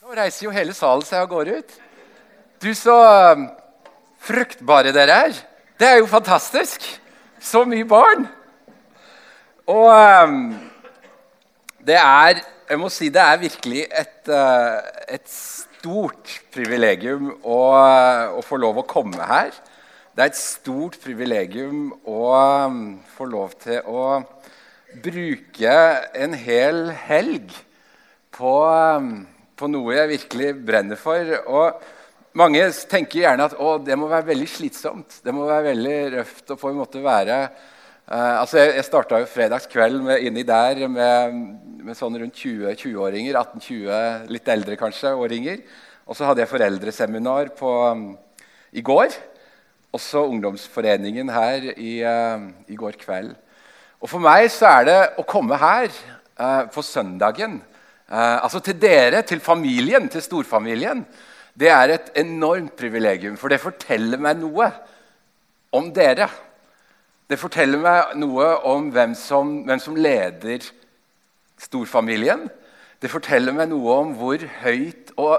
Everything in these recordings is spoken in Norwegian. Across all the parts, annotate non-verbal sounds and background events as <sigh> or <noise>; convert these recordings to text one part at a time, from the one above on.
Nå reiser jo hele salen seg og går ut. Du, så um, fruktbare dere er. Det er jo fantastisk. Så mye barn. Og um, det er Jeg må si det er virkelig et, uh, et stort privilegium å, å, få lov å komme her. Det er et stort privilegium å um, få lov til å bruke en hel helg på, på noe jeg virkelig brenner for. Og mange tenker gjerne at å, det må være veldig slitsomt. Det må være veldig røft å på en måte være uh, altså Jeg, jeg starta jo fredagskveld inni der med, med sånn rundt 20-åringer. 18-20, litt eldre kanskje, åringer. Og så hadde jeg foreldreseminar på, um, i går. Også ungdomsforeningen her i, uh, i går kveld. Og for meg så er det å komme her uh, på søndagen, altså til dere, til familien, til storfamilien, det er et enormt privilegium. For det forteller meg noe om dere. Det forteller meg noe om hvem som, hvem som leder storfamilien. Det forteller meg noe om hvor høyt og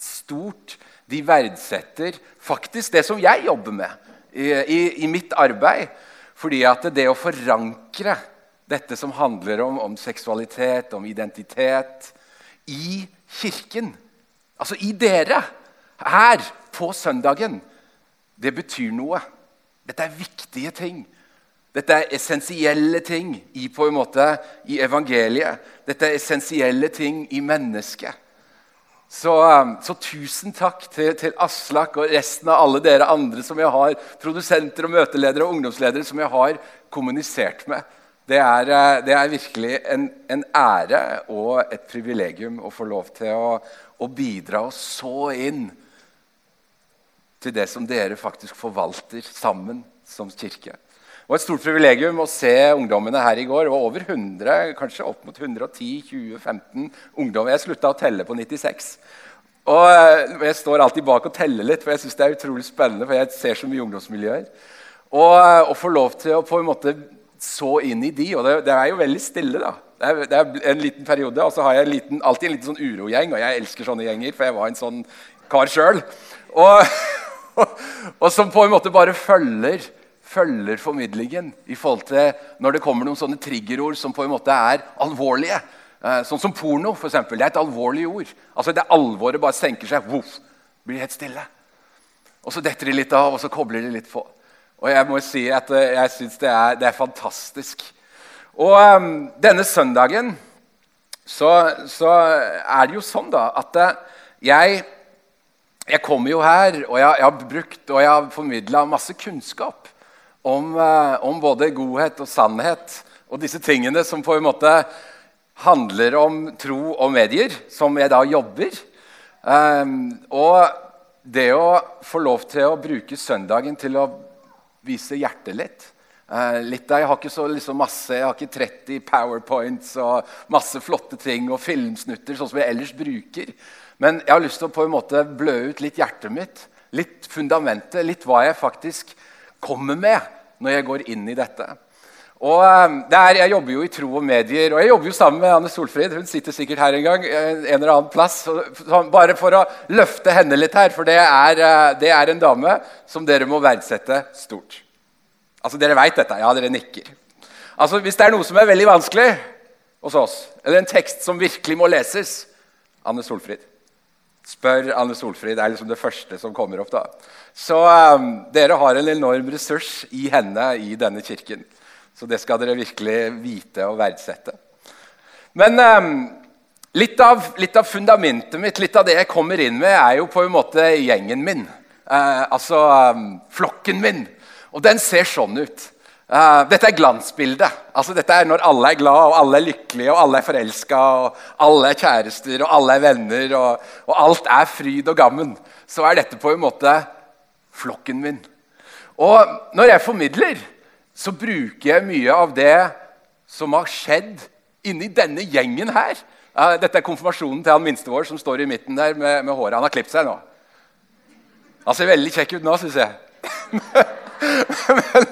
stort de verdsetter faktisk det som jeg jobber med i, i, i mitt arbeid. Fordi at det å forankre dette som handler om, om seksualitet, om identitet, i Kirken, altså i dere, her på søndagen, det betyr noe. Dette er viktige ting. Dette er essensielle ting i, på en måte, i evangeliet. Dette er essensielle ting i mennesket. Så, um, så, tusen takk til, til, Aslak og resten av alle dere andre som jeg har, produsenter og møteledere og ungdomsledere som jeg har kommunisert med. Det er, uh, det er virkelig en, en, ære og et privilegium å få lov til å, å bidra og så inn til det som dere faktisk forvalter sammen som kirke. Det var et stort privilegium å se ungdommene her i går. Det var over 100, kanskje opp mot 110-20-15 ungdommer. Jeg slutta å telle på 96. Og eh, Jeg står alltid bak og teller litt, for jeg synes det er utrolig spennende. for jeg ser så mye ungdomsmiljøer. Og eh, å få lov til å på en måte så inn i de, og det, det er jo veldig stille. da. Det er, det er, en liten periode, og så har jeg en liten, alltid en liten sånn urogjeng. Og jeg elsker sånne gjenger, for jeg var en sånn kar sjøl. Og, <laughs> og som på en måte bare følger følger formidlingen i forhold til når det kommer noen sånne triggerord som på en måte er alvorlige. Eh, sånn som porno. For eksempel. det er et alvorlig ord. Altså Det alvoret bare senker seg. Woof, blir helt stille. Og så detter de litt av, og så kobler de litt på. Og jeg må si at eh, jeg syns det, det, er fantastisk. Og um, denne søndagen så, så, er det jo sånn da at jeg, jeg kommer jo her, og jeg, jeg har brukt og jeg har formidla masse kunnskap om, uh, om, både godhet og sannhet og disse tingene som på en måte handler om tro og medier, som jeg da jobber. Um, og det å få lov til å bruke søndagen til å vise hjertet litt. Uh, litt Jeg har ikke så liksom, masse, jeg har ikke 30 powerpoints og masse flotte ting og filmsnutter, sånn som jeg ellers bruker. Men jeg har lyst til å på en måte blø ut litt hjertet mitt, litt fundamentet, litt hva jeg faktisk kommer med når jeg går inn i dette. Og ehm, er, Jeg jobber jo i tro og medier, og jeg jobber jo sammen med Anne Solfrid. Hun sitter sikkert her en gang, eh, en eller annen plass. Bare for å løfte henne litt her, for det er, eh, det er en dame som dere må verdsette stort. Altså, Dere veit dette? Ja, dere nikker. Altså, Hvis det er noe som er veldig vanskelig hos oss, eller en tekst som virkelig må leses Anne Solfrid. Spør Anne Solfrid. Det er liksom det første som kommer opp. da. Så um, dere har en enorm ressurs i henne i denne kirken. Så det skal dere virkelig vite og verdsette. Men eh, litt, av, litt, av, fundamentet mitt, litt av det jeg kommer inn med, er jo på en måte gjengen min. Eh, altså um, flokken min. Og den ser sånn ut. Eh, dette er glansbildet. Altså, dette er når alle er glad, og alle er lykkelige, og alle er forelska, og alle er kjærester, og alle er venner, og, og, alt er fryd og gammen. Så er dette på en måte flokken min. Og når jeg formidler, så bruker jeg mye av det som har skjedd inni denne gjengen her. Dette er konfirmasjonen til han minste vår som står i midten der med, med håret. Han har klippet seg nå. Han ser veldig kjekk ut nå, syns jeg. <laughs> Men,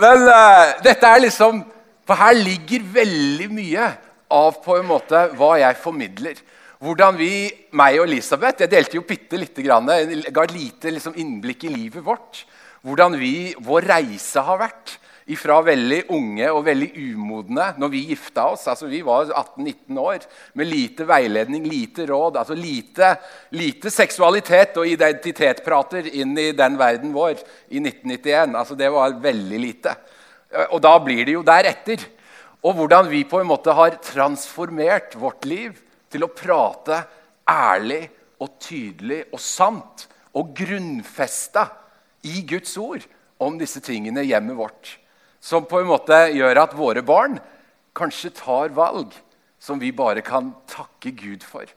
men uh, dette er liksom For her ligger veldig mye av på en måte hva jeg formidler. hvordan vi, meg og Elisabeth Jeg delte jo bitte lite grann, ga et lite liksom, innblikk i livet vårt. Hvordan vi, vår reise har vært fra veldig unge og veldig umodne når vi gifta oss. Altså, vi var 18-19 år med lite veiledning, lite råd. altså lite, lite seksualitet og identitetprater inn i den verden vår i 1991. Altså, det var veldig lite. Og da blir det jo deretter. Og hvordan vi på en måte har transformert vårt liv til å prate ærlig og tydelig og sant og grunnfesta i Guds ord om disse tingene i hjemmet vårt som på en måte gjør at våre barn kanskje tar valg som vi bare kan takke Gud for.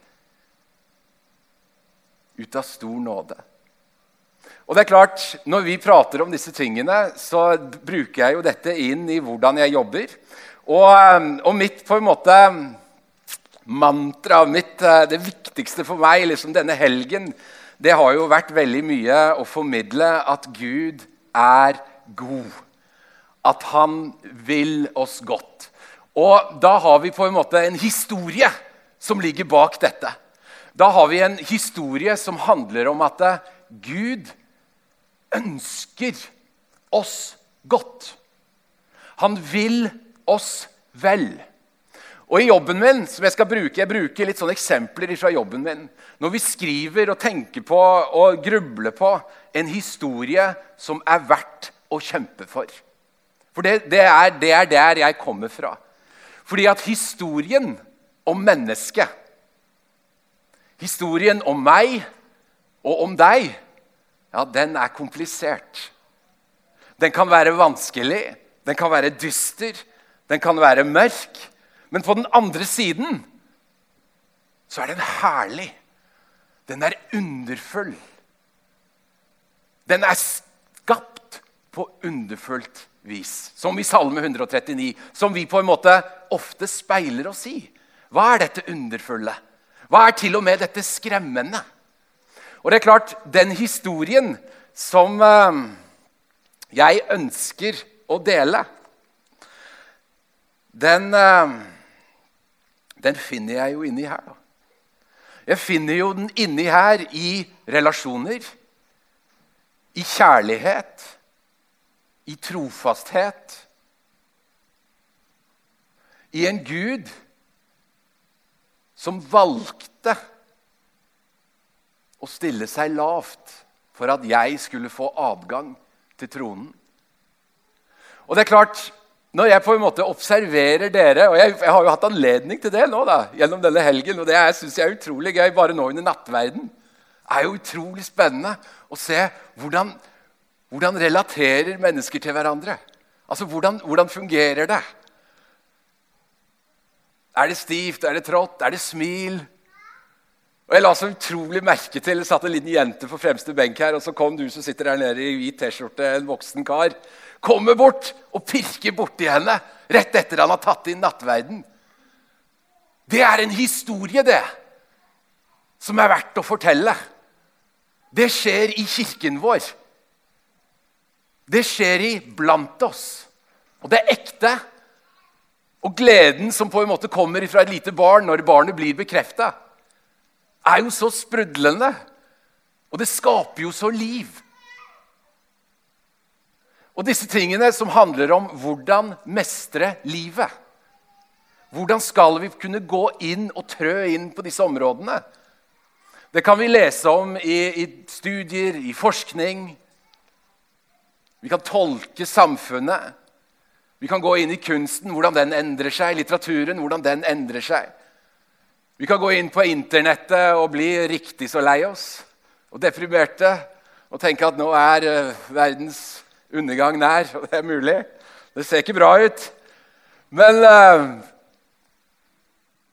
Ut av stor nåde. Og det er klart, Når vi prater om disse tingene, så bruker jeg jo dette inn i hvordan jeg jobber. Og, eh, og mitt på en måte mantra, mitt, eh, det viktigste for meg liksom denne helgen, det har jo vært veldig mye å formidle at Gud er god at han vil oss godt. Og da har vi på en måte en historie som ligger bak dette. Da har vi en historie som handler om at eh, Gud ønsker oss godt. Han vil oss vel. Og i jobben min, som Jeg skal bruke, jeg bruker litt sånne eksempler fra jobben min. Når vi skriver og tenker på og grubler på en historie som er verdt å kjempe for. For det, det, er, det, er, der jeg kommer fra. Fordi at historien om mennesket, historien om meg og om deg, ja, den er komplisert. Den kan være vanskelig, den kan være dyster, den kan være mørk. Men på den andre siden så er den herlig. Den er underfull. Den er skapt på underfullt vis. Som i Salme 139, som vi på en måte ofte speiler oss i. Hva er dette underfulle? Hva er til og med dette skremmende? Og det er klart, den historien som eh, jeg ønsker å dele, den, eh, den finner jeg jo inni her. da. Jeg finner jo den inni her i relasjoner, i kjærlighet i trofasthet, i en Gud som valgte å stille seg lavt for at jeg skulle få adgang til tronen. Og det er klart, Når jeg på en måte observerer dere Og jeg, jeg har jo hatt anledning til det nå da, gjennom denne helgen, og det syns jeg er utrolig gøy bare nå under nattverden. Det er jo utrolig spennende å se hvordan hvordan relaterer mennesker til hverandre? Altså, hvordan, hvordan fungerer det? Er det stivt? Er det trått? Er det smil? Og Jeg la så utrolig merke til det satt en liten jente på fremste benk her, og så kom du som sitter her nede i hvit T-skjorte, en voksen kar, kommer bort og pirker borti henne rett etter han har tatt inn nattverden. Det er en historie, det, som er verdt å fortelle. Det skjer i kirken vår. Det skjer iblant oss. Og det er ekte. Og gleden som på en måte kommer fra et lite barn når barnet blir bekrefta, er jo så sprudlende. Og det skaper jo så liv. Og disse tingene som handler om hvordan mestre livet. Hvordan skal vi kunne gå inn og trø inn på disse områdene? Det kan vi lese om i, i studier, i forskning, vi kan tolke samfunnet. Vi kan gå inn i kunsten, hvordan den endrer seg, litteraturen, hvordan den endrer seg. Vi kan gå inn på internettet og bli riktig så lei oss og deprimerte og tenke at nå er uh, verdens undergang nær. Og det er mulig. Det ser ikke bra ut. Men uh,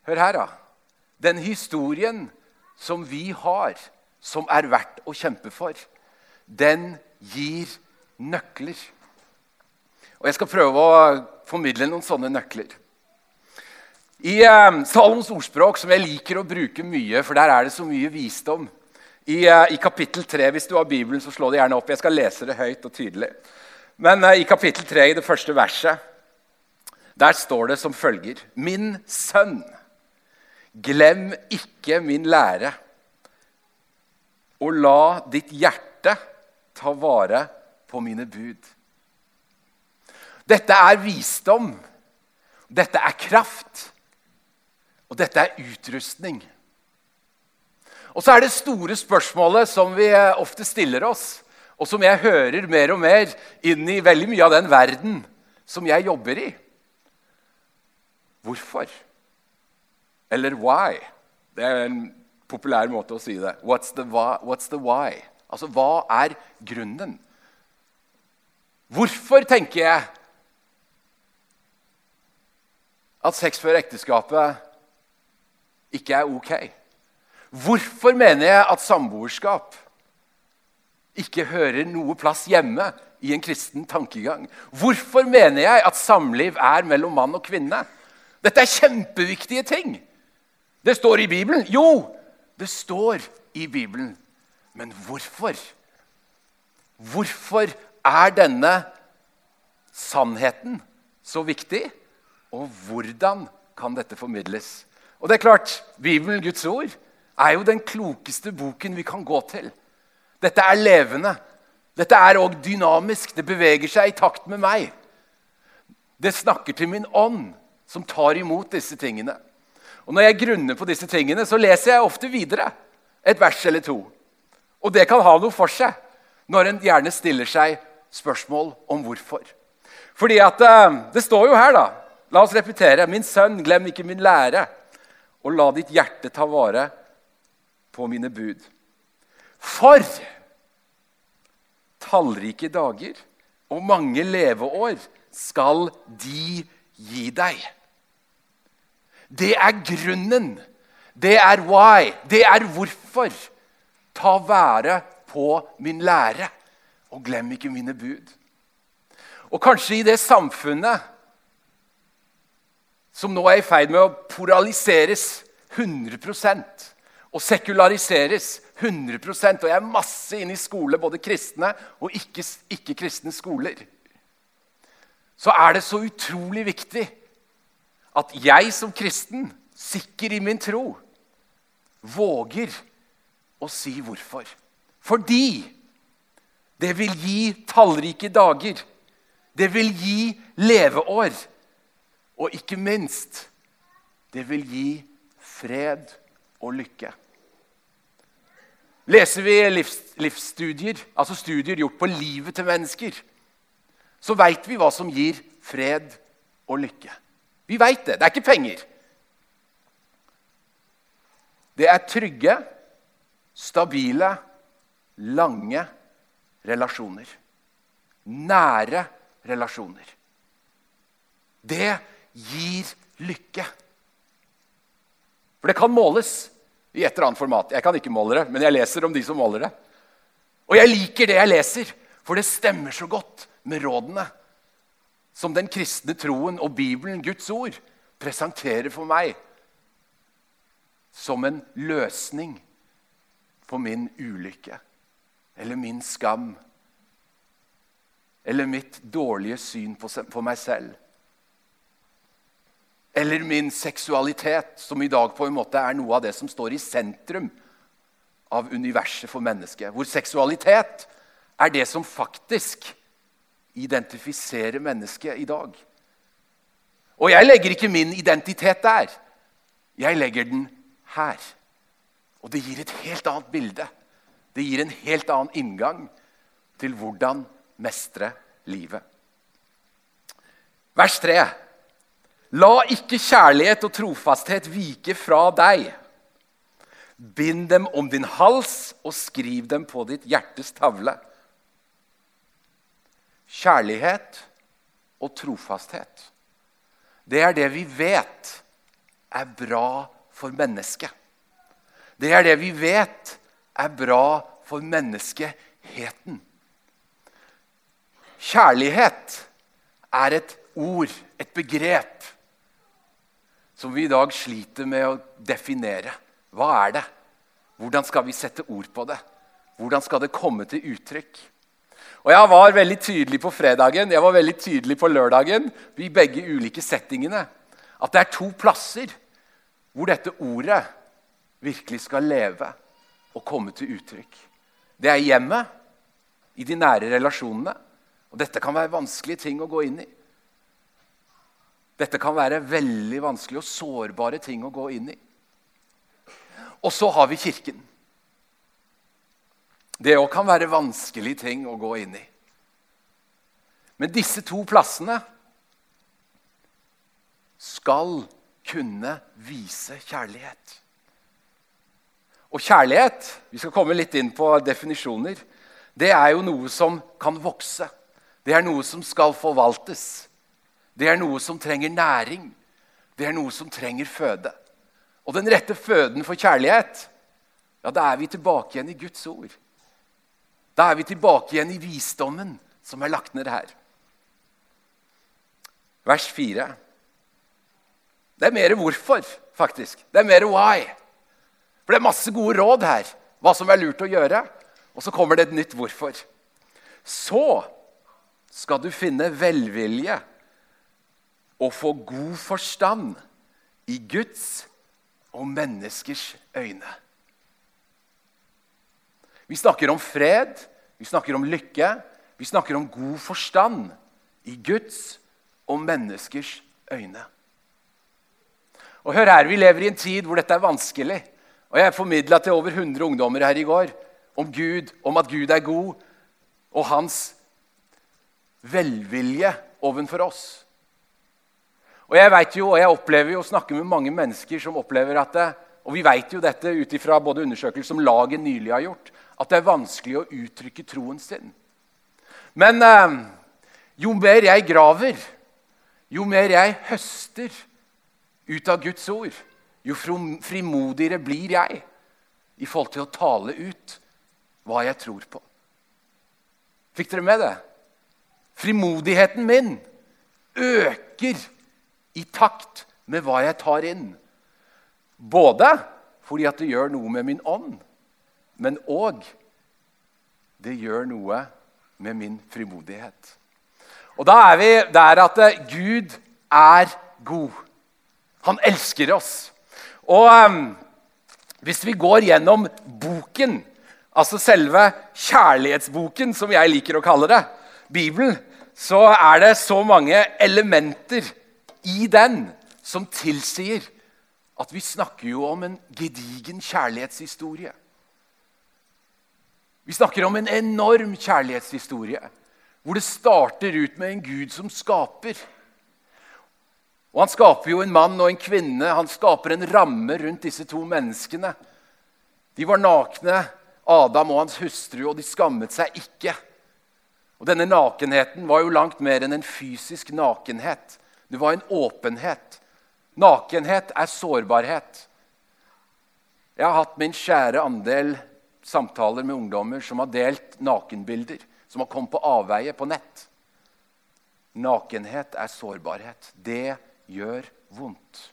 hør her, da. Den historien som vi har, som er verdt å kjempe for, den gir nøkler. Og Jeg skal prøve å formidle noen sånne nøkler. I eh, Salomos ordspråk, som jeg liker å bruke mye, for der er det så mye visdom I, eh, i kapittel 3, Hvis du har Bibelen, så slå det gjerne opp. Jeg skal lese det høyt og tydelig. Men eh, i kapittel 3, i det første verset, der står det som følger Min sønn, Glem ikke min lære, og la ditt hjerte ta vare på mine bud. Dette er visdom. Dette er kraft. Og dette er utrustning. Og så er det store spørsmålet som vi ofte stiller oss, og som jeg hører mer og mer inn i veldig mye av den verden som jeg jobber i. Hvorfor? Eller why? Det er en populær måte å si det. What's the, what's the why? Altså, hva er grunnen? Hvorfor, tenker jeg, at sex før ekteskapet ikke er ok? Hvorfor mener jeg at samboerskap ikke hører noe plass hjemme i en kristen tankegang? Hvorfor mener jeg at samliv er mellom mann og kvinne? Dette er kjempeviktige ting. Det står i Bibelen. Jo, det står i Bibelen. Men hvorfor? Hvorfor er denne sannheten så viktig? Og hvordan kan dette formidles? Og det er klart, Bibelen, Guds ord, er jo den klokeste boken vi kan gå til. Dette er levende. Dette er òg dynamisk. Det beveger seg i takt med meg. Det snakker til min ånd, som tar imot disse tingene. Og Når jeg grunner på disse tingene, så leser jeg ofte videre et vers eller to. Og det kan ha noe for seg når en gjerne stiller seg spørsmål om hvorfor. Fordi at eh, Det står jo her, da. La oss repetere. Min sønn, glem ikke min lære, og la ditt hjerte ta vare på mine bud. For tallrike dager og mange leveår skal de gi deg. Det er grunnen. Det er why. Det er hvorfor. Ta vare på min lære, og glem ikke mine bud. Og kanskje i det samfunnet som nå er i ferd med å poraliseres 100% og sekulariseres 100 Og jeg er masse inne i skole, både kristne og ikke-kristne ikke skoler. Så er det så utrolig viktig at jeg som kristen, sikker i min tro, våger å si hvorfor. Fordi det vil gi tallrike dager. Det vil gi leveår. Og ikke minst det vil gi fred og lykke. Leser vi livs, livsstudier, altså studier gjort på livet til mennesker, så veit vi hva som gir fred og lykke. Vi veit det. Det er ikke penger. Det er trygge, stabile, lange relasjoner. Nære relasjoner. Det gir lykke. For det kan måles i et eller annet format. Jeg kan ikke måle det, men jeg leser om de som måler det. Og jeg liker det jeg leser, for det stemmer så godt med rådene som den kristne troen og Bibelen, Guds ord, presenterer for meg som en løsning på min ulykke eller min skam eller mitt dårlige syn på meg selv. Eller min seksualitet, som i dag på en måte er noe av det som står i sentrum av universet for mennesket. Hvor seksualitet er det som faktisk identifiserer mennesket i dag. Og jeg legger ikke min identitet der. Jeg legger den her. Og det gir et helt annet bilde. Det gir en helt annen inngang til hvordan mestre livet. Vers 3. La ikke kjærlighet og trofasthet vike fra deg. Bind dem om din hals og skriv dem på ditt hjertes tavle kjærlighet og trofasthet. Det er det vi vet er bra for mennesket. Det er det vi vet er bra for menneskeheten. Kjærlighet er et ord, et begrep, som vi i dag sliter med å definere. Hva er det? Hvordan skal vi sette ord på det? Hvordan skal det komme til uttrykk? Og jeg var veldig tydelig på fredagen jeg var veldig tydelig på lørdagen, i begge ulike settingene, at det er to plasser hvor dette ordet virkelig skal leve og komme til uttrykk. Det er hjemmet, i de nære relasjonene. Og dette kan være vanskelige ting å gå inn i. Dette kan være veldig vanskelig og sårbare ting å gå inn i. Og så har vi Kirken. Det òg kan være vanskelige ting å gå inn i. Men disse to plassene skal kunne vise kjærlighet. Og kjærlighet vi skal komme litt inn på definisjoner, det er jo noe som kan vokse. Det er noe som skal forvaltes. Det er noe som trenger næring. Det er noe som trenger føde. Og den rette føden for kjærlighet, ja, da er vi tilbake igjen i Guds ord. Da er vi tilbake igjen i visdommen som er lagt ned her. Vers 4. Det er mer hvorfor, faktisk. Det er mer why. For det er masse gode råd her, hva som er lurt å gjøre. Og så kommer det et nytt hvorfor. Så skal du finne velvilje og få god forstand i Guds og menneskers øyne. Vi snakker om fred, vi snakker om lykke, vi snakker om god forstand i Guds og menneskers øyne. Og hør her, Vi lever i en tid hvor dette er vanskelig. Og Jeg formidla til over 100 ungdommer her i går om Gud, om at Gud er god, og hans velvilje overfor oss. Og jeg vet jo, og jeg opplever jo å snakke med mange mennesker som opplever at det, Og vi vet jo dette ut ifra både undersøkelser som laget nylig har gjort, at det er vanskelig å uttrykke troen sin. Men eh, jo mer jeg graver, jo mer jeg høster ut av Guds ord, jo frimodigere blir jeg i forhold til å tale ut hva jeg tror på. Fikk dere med det? Frimodigheten min øker i takt med hva jeg tar inn. Både fordi at det gjør noe med min ånd, men òg det gjør noe med min frimodighet. Og da er vi der at Gud er god. Han elsker oss. Og um, hvis vi går gjennom boken, altså selve kjærlighetsboken, som jeg liker å kalle det, Bibelen, så er det så mange elementer i den som tilsier at vi snakker jo om en gedigen kjærlighetshistorie. Vi snakker om en enorm kjærlighetshistorie hvor det starter ut med en Gud som skaper. Og Han skaper jo en mann og en kvinne. Han skaper en ramme rundt disse to menneskene. De var nakne, Adam og hans hustru, og de skammet seg ikke. Og Denne nakenheten var jo langt mer enn en fysisk nakenhet. Det var en åpenhet. Nakenhet er sårbarhet. Jeg har hatt min skjære andel samtaler med ungdommer som har delt nakenbilder, som har kommet på avveie på nett. Nakenhet er sårbarhet. Det gjør vondt.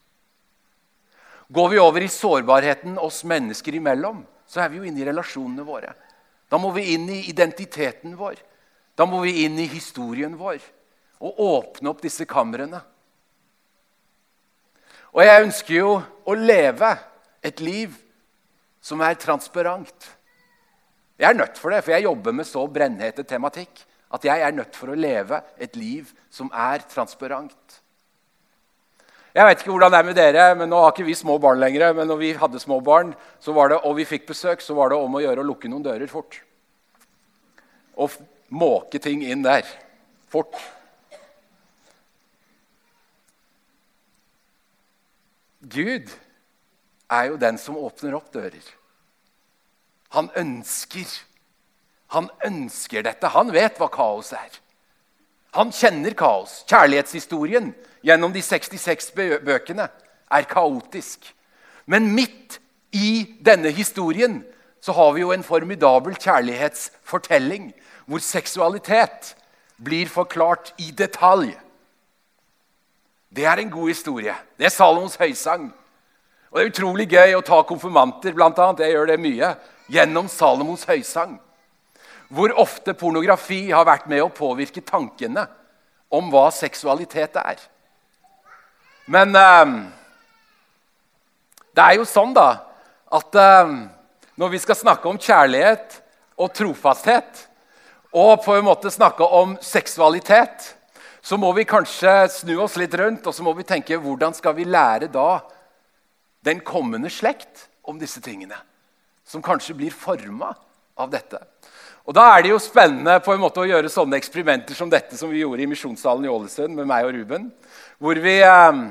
Går vi over i sårbarheten oss mennesker imellom, så er vi jo inne i relasjonene våre. Da må vi inn i identiteten vår. Da må vi inn i historien vår og åpne opp disse kamrene. Og jeg ønsker jo å leve et liv som er transparent. Jeg er nødt for det, for jeg jobber med så brennhete tematikk at jeg er nødt for å leve et liv som er transparent. Jeg vet ikke hvordan det er med dere, men Nå har ikke vi små barn lenger. Men når vi hadde små barn det, og vi fikk besøk, så var det om å gjøre å lukke noen dører fort. Og måke ting inn der. Fort. Gud er jo den som åpner opp dører. Han ønsker. Han ønsker dette. Han vet hva kaos er. Han kjenner kaos. Kjærlighetshistorien gjennom de 66 bøkene er kaotisk. Men midt i denne historien så har vi jo en formidabel kjærlighetsfortelling hvor seksualitet blir forklart i detalj. Det er en god historie. Det er Salomos høysang. Og Det er utrolig gøy å ta konfirmanter blant annet, jeg gjør det mye, gjennom Salomos høysang. Hvor ofte pornografi har vært med å påvirke tankene om hva seksualitet er. Men eh, Det er jo sånn da, at eh, når vi skal snakke om kjærlighet og trofasthet, og på en måte snakke om seksualitet, så må vi kanskje snu oss litt rundt og så må vi tenke hvordan skal vi lære da den kommende slekt om disse tingene? Som kanskje blir forma av dette. Og Da er det jo spennende på en måte å gjøre sånne eksperimenter som dette som vi gjorde i Misjonssalen i Ålesund med meg og Ruben. Hvor vi eh,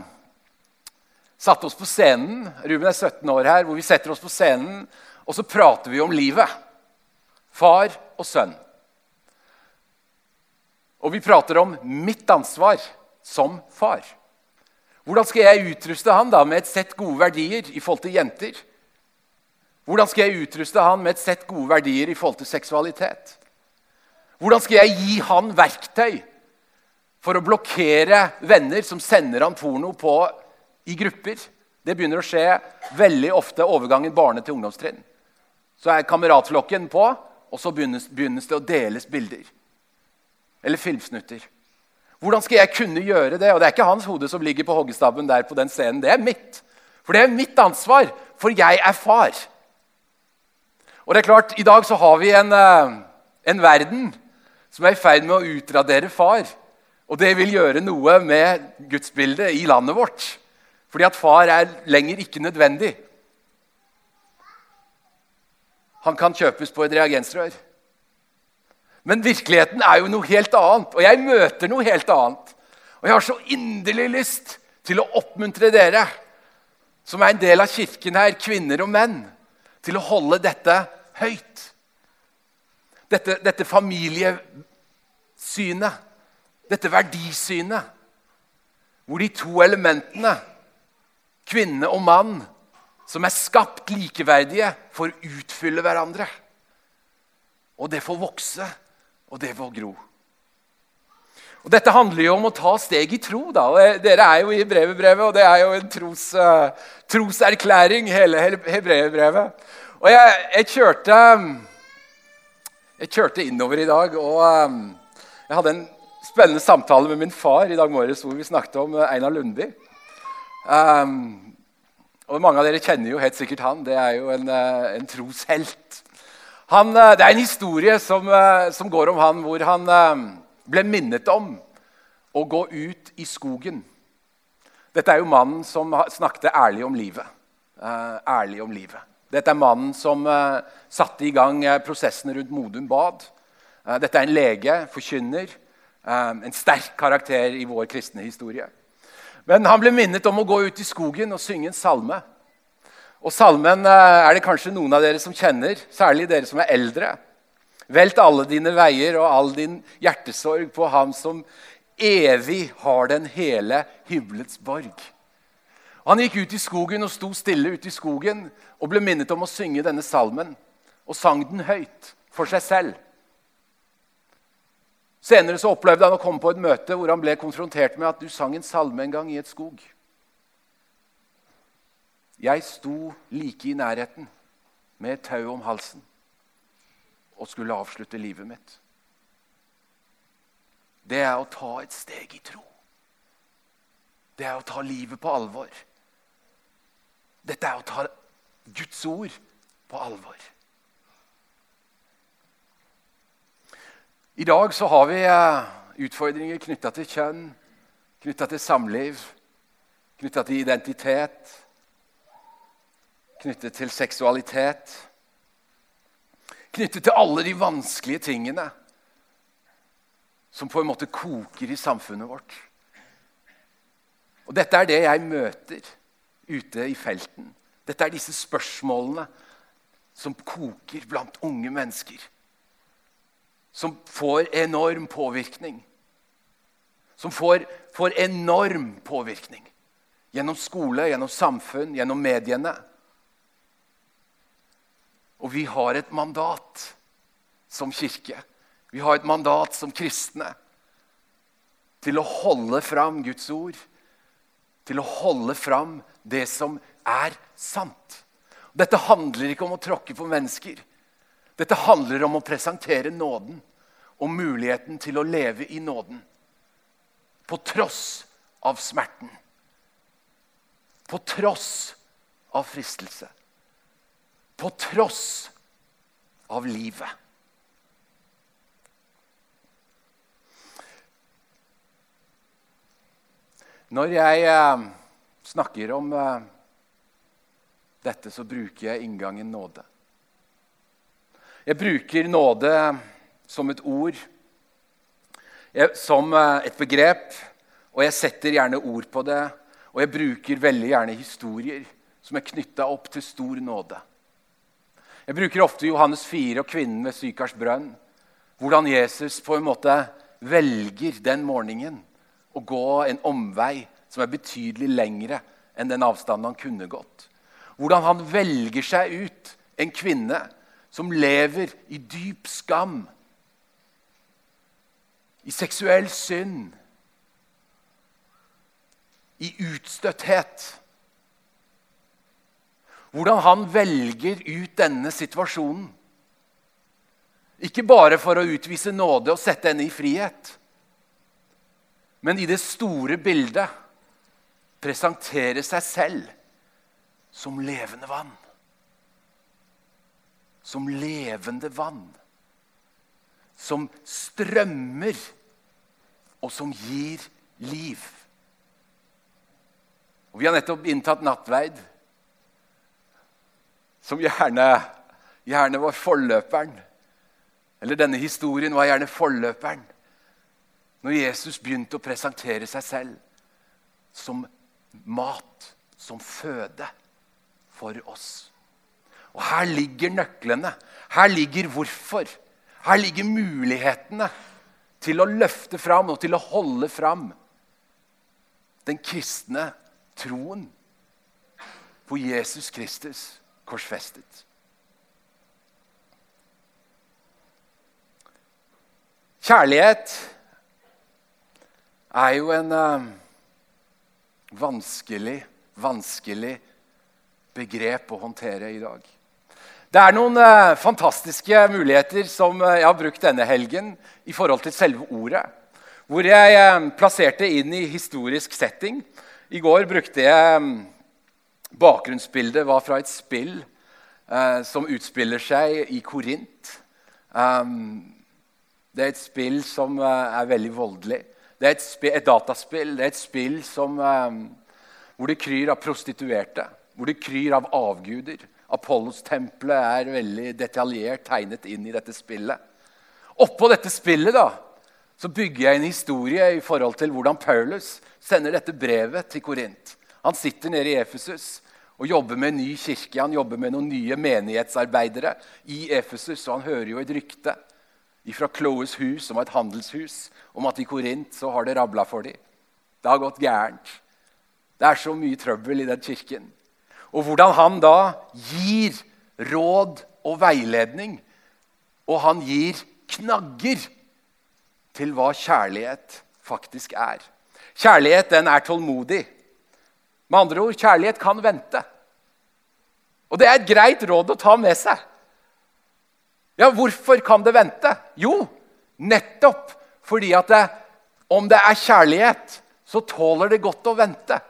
satte oss på scenen. Ruben er 17 år her. Hvor vi setter oss på scenen, og så prater vi om livet. Far og sønn. Og vi prater om mitt ansvar som far. Hvordan skal jeg utruste han da med et sett gode verdier i forhold til jenter? Hvordan skal jeg utruste han med et sett gode verdier i forhold til seksualitet? Hvordan skal jeg gi han verktøy for å blokkere venner som sender han porno på i grupper. Det begynner å skje veldig ofte overgangen barne- til ungdomstrinn. Så er kameratflokken på, og så begynnes, begynnes det å deles bilder. Eller filmsnutter. Hvordan skal jeg kunne gjøre det? Og Det er ikke hans hode som ligger på hoggestabben der på den scenen. Det er mitt. For det er mitt ansvar, for jeg er far. Og det er klart, I dag så har vi en, eh, en verden som er i ferd med å utradere far. Og det vil gjøre noe med gudsbildet i landet vårt. Fordi at far er lenger ikke nødvendig. Han kan kjøpes på et reagensrør. Men virkeligheten er jo noe helt annet, og jeg møter noe helt annet. Og jeg har så inderlig lyst til å oppmuntre dere som er en del av kirken her, kvinner og menn, til å holde dette høyt. Dette, dette familiesynet, dette verdisynet, hvor de to elementene kvinne og mann som er skapt likeverdige, får utfylle hverandre. Og det får vokse, og det får gro. Og Dette handler jo om å ta steg i tro. da, og Dere er jo i Hebreverbrevet, og det er jo en tros, uh, troserklæring, hele Hebreverbrevet. Og jeg, jeg, kjørte jeg kjørte innover i dag, og um, jeg hadde en spennende samtale med min far i dag morges hvor vi snakket om Einar Lundby. Um, og Mange av dere kjenner jo helt sikkert han. Det er jo en, en troshelt. Han, uh, det er en historie som, uh, som, går om han hvor han ble minnet om å gå ut i skogen. Dette er jo mannen som snakket ærlig om livet. ærlig om livet. Dette er mannen som satte i gang prosessen rundt Modum Bad. dette er en lege, forkynner, en sterk karakter i vår kristne historie. Men han ble minnet om å gå ut i skogen og synge en salme. Og Salmen eh, er det kanskje noen av dere som kjenner, særlig dere som er eldre. Velt alle dine veier og all din hjertesorg på ham som evig har den hele himmelets borg. Han gikk ut i skogen og sto stille ute i skogen og ble minnet om å synge denne salmen. Og sang den høyt for seg selv. Senere så opplevde han å komme på et møte hvor han ble konfrontert med at du sang en salme en gang i et skog. Jeg sto like i nærheten med et tau om halsen og skulle avslutte livet mitt. Det er å ta et steg i tro. Det er å ta livet på alvor. Dette er å ta Guds ord på alvor. I dag så har vi eh, utfordringer knytta til kjønn, knytta til samliv, knytta til identitet, knyttet til seksualitet. Knyttet til alle de vanskelige tingene som på en måte koker i samfunnet vårt. Og Dette er det jeg møter ute i felten. Dette er disse spørsmålene som koker blant unge mennesker som får enorm påvirkning. Som får, får enorm påvirkning. Gjennom skole, gjennom samfunn, gjennom mediene. Og vi har et mandat som kirke. Vi har et mandat som kristne til å holde fram Guds ord. Til å holde fram det som er sant. Dette handler ikke om å tråkke på mennesker. Dette handler om å presentere nåden og muligheten til å leve i nåden. På tross av smerten. På tross av fristelse. På tross av livet. Når jeg eh, snakker om eh, dette, så bruker jeg inngangen nåde. Jeg bruker nåde som et ord, som eh, et begrep, og jeg setter gjerne ord på det. Og jeg bruker veldig gjerne historier som er knytta opp til stor nåde. Jeg bruker ofte Johannes 4 og kvinnen ved Sykars brønn. Hvordan Jesus på en måte velger den morgenen å gå en omvei som er betydelig lengre enn den avstanden han kunne gått. Hvordan han velger seg ut en kvinne som lever i dyp skam, i seksuell synd, i utstøtthet. Hvordan han velger ut denne situasjonen. Ikke bare for å utvise nåde og sette henne i frihet, men i det store bildet presentere seg selv som levende vann. Som levende vann. Som strømmer, og som gir liv. Og Vi har nettopp inntatt nattverd, som gjerne, gjerne var forløperen. Eller denne historien var gjerne forløperen. Når Jesus begynte å presentere seg selv som mat, som føde for oss. Og her ligger nøklene. Her ligger hvorfor. Her ligger mulighetene til å løfte fram og til å holde fram den kristne troen på Jesus Kristus korsfestet. Kjærlighet er jo en uh, vanskelig, vanskelig begrep å håndtere i dag. Det er noen uh, fantastiske muligheter som uh, jeg har brukt denne helgen i forhold til selve ordet. Hvor jeg plasserte inn i historisk setting i går brukte jeg um, Bakgrunnsbildet var fra et spill eh, som utspiller seg i Korint. Um, det er et spill som uh, er veldig voldelig. Det er et, et, dataspill. Det er et spill som, um, hvor det kryr av prostituerte. Hvor det kryr av avguder. Apollos-tempelet er veldig detaljert tegnet inn i dette spillet. Oppå dette spillet da, så bygger jeg en historie i forhold til hvordan Paulus sender dette brevet til Korint. Han sitter nede i Efesus og jobber med en ny kirke. Han jobber med noen nye menighetsarbeidere i Efesus. Og han hører jo et rykte fra Chloes hus, som var et handelshus, om at i Korint så har det rabla for dem. Det har gått gærent. Det er så mye trøbbel i den kirken. Og hvordan han da gir råd og veiledning, og han gir knagger til hva kjærlighet faktisk er. Kjærlighet den er tålmodig. Med andre ord, kjærlighet kan vente. Og det er et greit råd å ta med seg. Ja, hvorfor kan det vente? Jo, nettopp fordi at det, om det er kjærlighet, så tåler det godt å vente.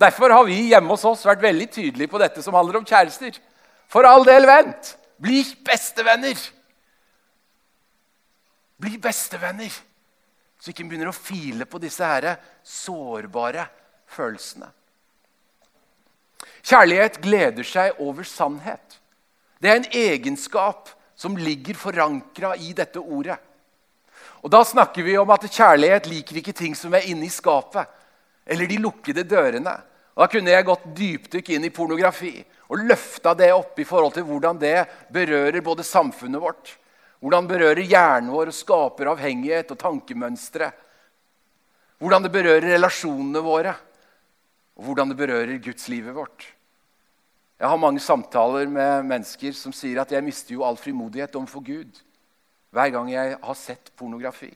Derfor har vi hjemme hos oss vært veldig tydelige på dette som handler om kjærester. For all del, vent! Bli bestevenner! Bli bestevenner, så ikke begynner å file på disse her sårbare følelsene. Kjærlighet gleder seg over sannhet. Det er en egenskap som ligger forankra i dette ordet. Og Da snakker vi om at kjærlighet liker ikke ting som er inne i skapet eller de lukkede dørene. Og Da kunne jeg gått dypdykk inn i pornografi og løfta det opp i forhold til hvordan det berører både samfunnet vårt hvordan det berører hjernen vår og skaper avhengighet og tankemønstre. Hvordan det berører relasjonene våre, og hvordan det berører gudslivet vårt. Jeg har mange samtaler med mennesker som sier at jeg mister jo all frimodighet overfor Gud hver gang jeg har sett pornografi.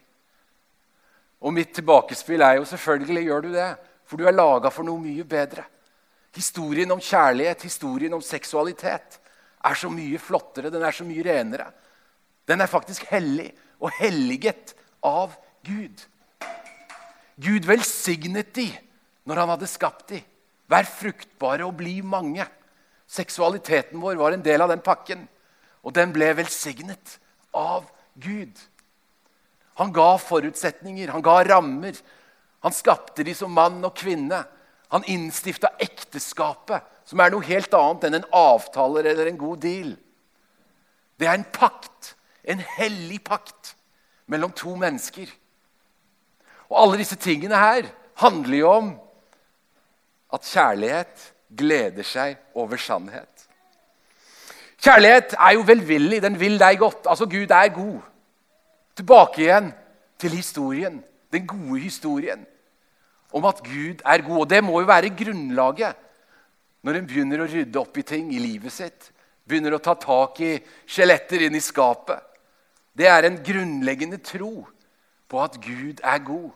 Og mitt tilbakespill er jo selvfølgelig gjør du det, for du er laga for noe mye bedre. Historien om kjærlighet, historien om seksualitet, er så mye flottere, den er så mye renere. Den er faktisk hellig og helliget av Gud. Gud velsignet de når han hadde skapt dem. Vær fruktbare og bli mange. Seksualiteten vår var en del av den pakken. Og den ble velsignet av Gud. Han ga forutsetninger, han ga rammer. Han skapte de som mann og kvinne. Han innstifta ekteskapet, som er noe helt annet enn en avtale eller en god deal. Det er en pakt, en hellig pakt, mellom to mennesker. Og alle disse tingene her handler jo om at kjærlighet gleder seg over sannhet. Kjærlighet er jo velvillig. Den vil deg godt. Altså, Gud er god. Tilbake igjen til historien. Den gode historien om at Gud er god. Og det må jo være grunnlaget når en begynner å rydde opp i ting i livet sitt. Begynner å ta tak i skjeletter inn i skapet. Det er en grunnleggende tro på at Gud er god.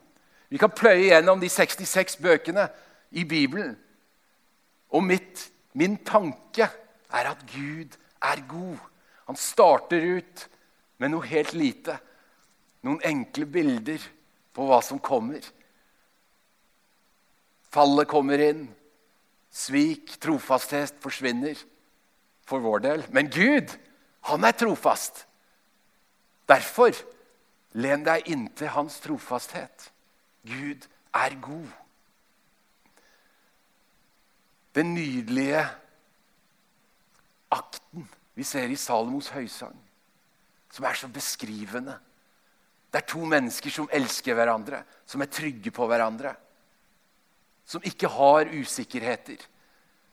Vi kan pløye gjennom de 66 bøkene i Bibelen. Og mitt, min tanke er at Gud er god. Han starter ut med noe helt lite. Noen enkle bilder på hva som kommer. Fallet kommer inn. Svik, trofasthet forsvinner for vår del. Men Gud, han er trofast. Derfor len deg inntil hans trofasthet. Gud er god. Den nydelige akten vi ser i Salomos høysang, som er så beskrivende. Det er to mennesker som elsker hverandre, som er trygge på hverandre. Som ikke har usikkerheter.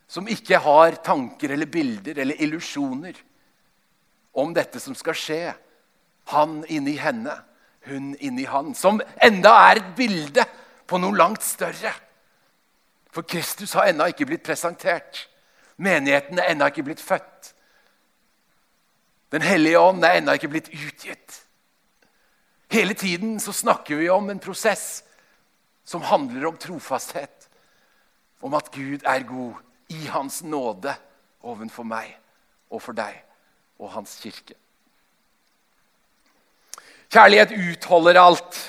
Som ikke har tanker eller bilder eller illusjoner om dette som skal skje. Han inni henne, hun inni han. Som enda er et bilde på noe langt større. For Kristus har ennå ikke blitt presentert. Menigheten er ennå ikke blitt født. Den hellige ånd er ennå ikke blitt utgitt. Hele tiden så snakker vi om en prosess som handler om trofasthet. Om at Gud er god i Hans nåde ovenfor meg og for deg og Hans kirke. Kjærlighet utholder alt.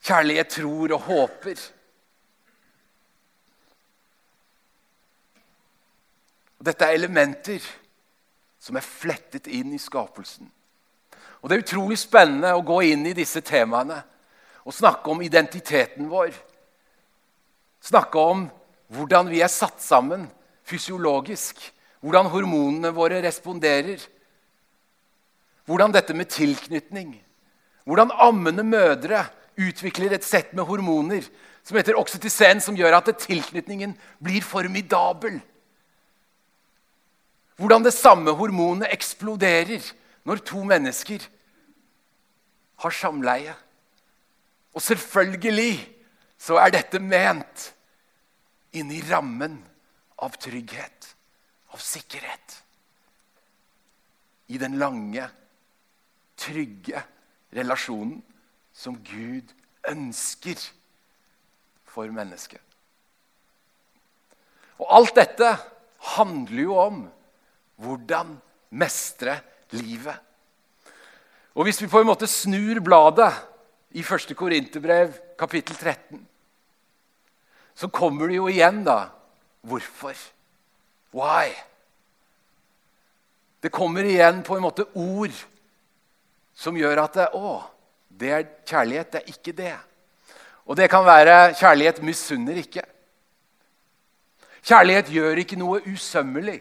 Kjærlighet tror og håper. Og dette er elementer som er flettet inn i skapelsen. Og Det er utrolig spennende å gå inn i disse temaene og snakke om identiteten vår. Snakke om hvordan vi er satt sammen fysiologisk. Hvordan hormonene våre responderer. Hvordan dette med tilknytning. Hvordan ammende mødre utvikler et sett med hormoner som heter oksytocin, som gjør at tilknytningen blir formidabel. Hvordan det samme hormonet eksploderer når to mennesker har samleie. Og selvfølgelig så er dette ment inni rammen av trygghet, av sikkerhet. I den lange, trygge relasjonen som Gud ønsker for mennesket. Og alt dette handler jo om hvordan mestre livet. Og Hvis vi på en måte snur bladet i 1. Korinterbrev, kapittel 13, så kommer det jo igjen, da. Hvorfor? Why? Det kommer igjen på en måte ord som gjør at det, Å, det er kjærlighet. Det er ikke det. Og det kan være kjærlighet misunner ikke. Kjærlighet gjør ikke noe usømmelig.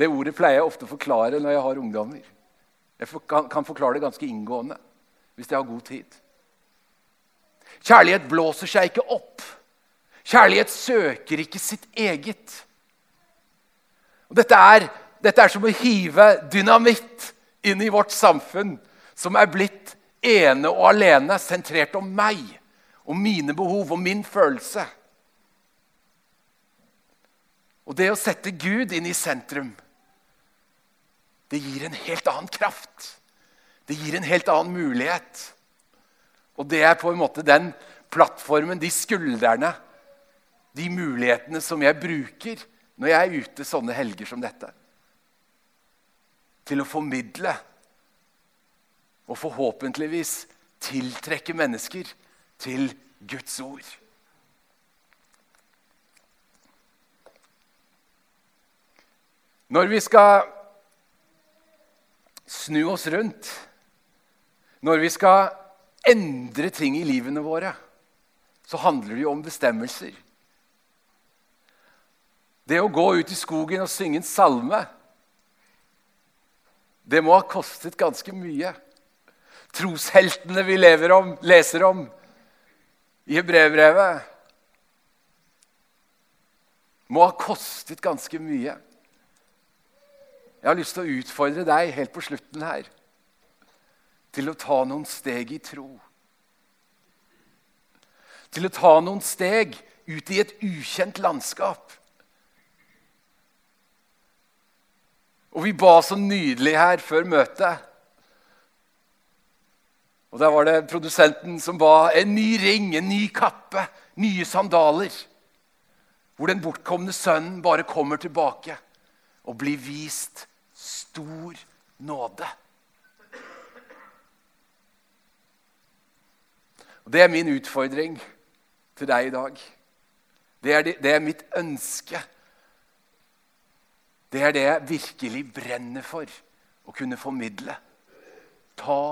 Det ordet pleier jeg ofte å forklare når jeg har ungdommer. Jeg kan forklare det ganske inngående hvis jeg har god tid. Kjærlighet blåser seg ikke opp. Kjærlighet søker ikke sitt eget. Og dette, er, dette er som å hive dynamitt inn i vårt samfunn, som er blitt ene og alene sentrert om meg, om mine behov og min følelse. Og det å sette Gud inn i sentrum det gir en helt annen kraft. Det gir en helt annen mulighet. Og det er på en måte den plattformen, de skuldrene, de mulighetene som jeg bruker når jeg er ute sånne helger som dette. Til å formidle og forhåpentligvis tiltrekke mennesker til Guds ord. Når vi skal snu oss rundt, når vi skal endre ting i livene våre, så handler det jo om bestemmelser. Det å gå ut i skogen og synge en salme, det må ha kostet ganske mye. Trosheltene vi om, leser om i brevbrevet, må ha kostet ganske mye. Jeg har lyst til å utfordre deg helt på slutten her til å ta noen steg i tro. Til å ta noen steg ut i et ukjent landskap. Og vi ba så nydelig her før møtet. Og Der var det produsenten som ba en ny ring, en ny kappe, nye sandaler. Hvor den bortkomne sønnen bare kommer tilbake og blir vist stor nåde. Og Det er min utfordring til deg i dag. Det er, det, det er mitt ønske. Det er det jeg virkelig brenner for å kunne formidle. Ta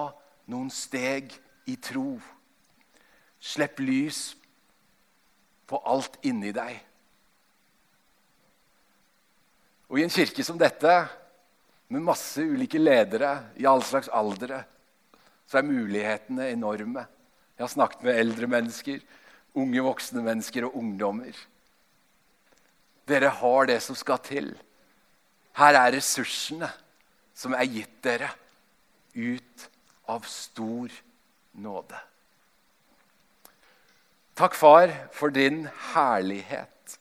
noen steg i tro. Slipp lys på alt inni deg. Og i en kirke som dette med masse ulike ledere i all slags aldre, så er mulighetene enorme. Jeg har snakket med eldre mennesker, unge voksne mennesker og ungdommer. Dere har det som skal til. Her er ressursene som er gitt dere ut av stor nåde. Takk, far, for din herlighet.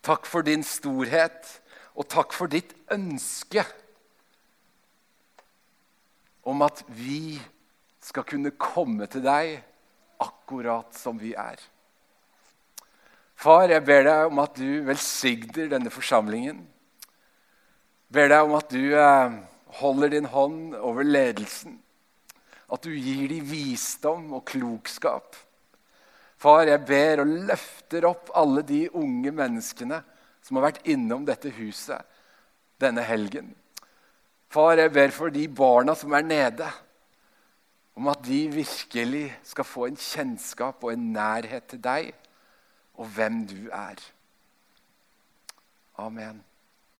Takk for din storhet, og takk for ditt ønske om at vi skal kunne komme til deg akkurat som vi er. Far, jeg ber deg om at du velsigner denne forsamlingen. Ber deg om at du eh, holder din hånd over ledelsen. At du gir dem visdom og klokskap. Far, jeg ber og løfter opp alle de unge menneskene som har vært innom dette huset denne helgen. Far, jeg ber for de barna som er nede, om at de virkelig skal få en kjennskap og en nærhet til deg og hvem du er. Amen.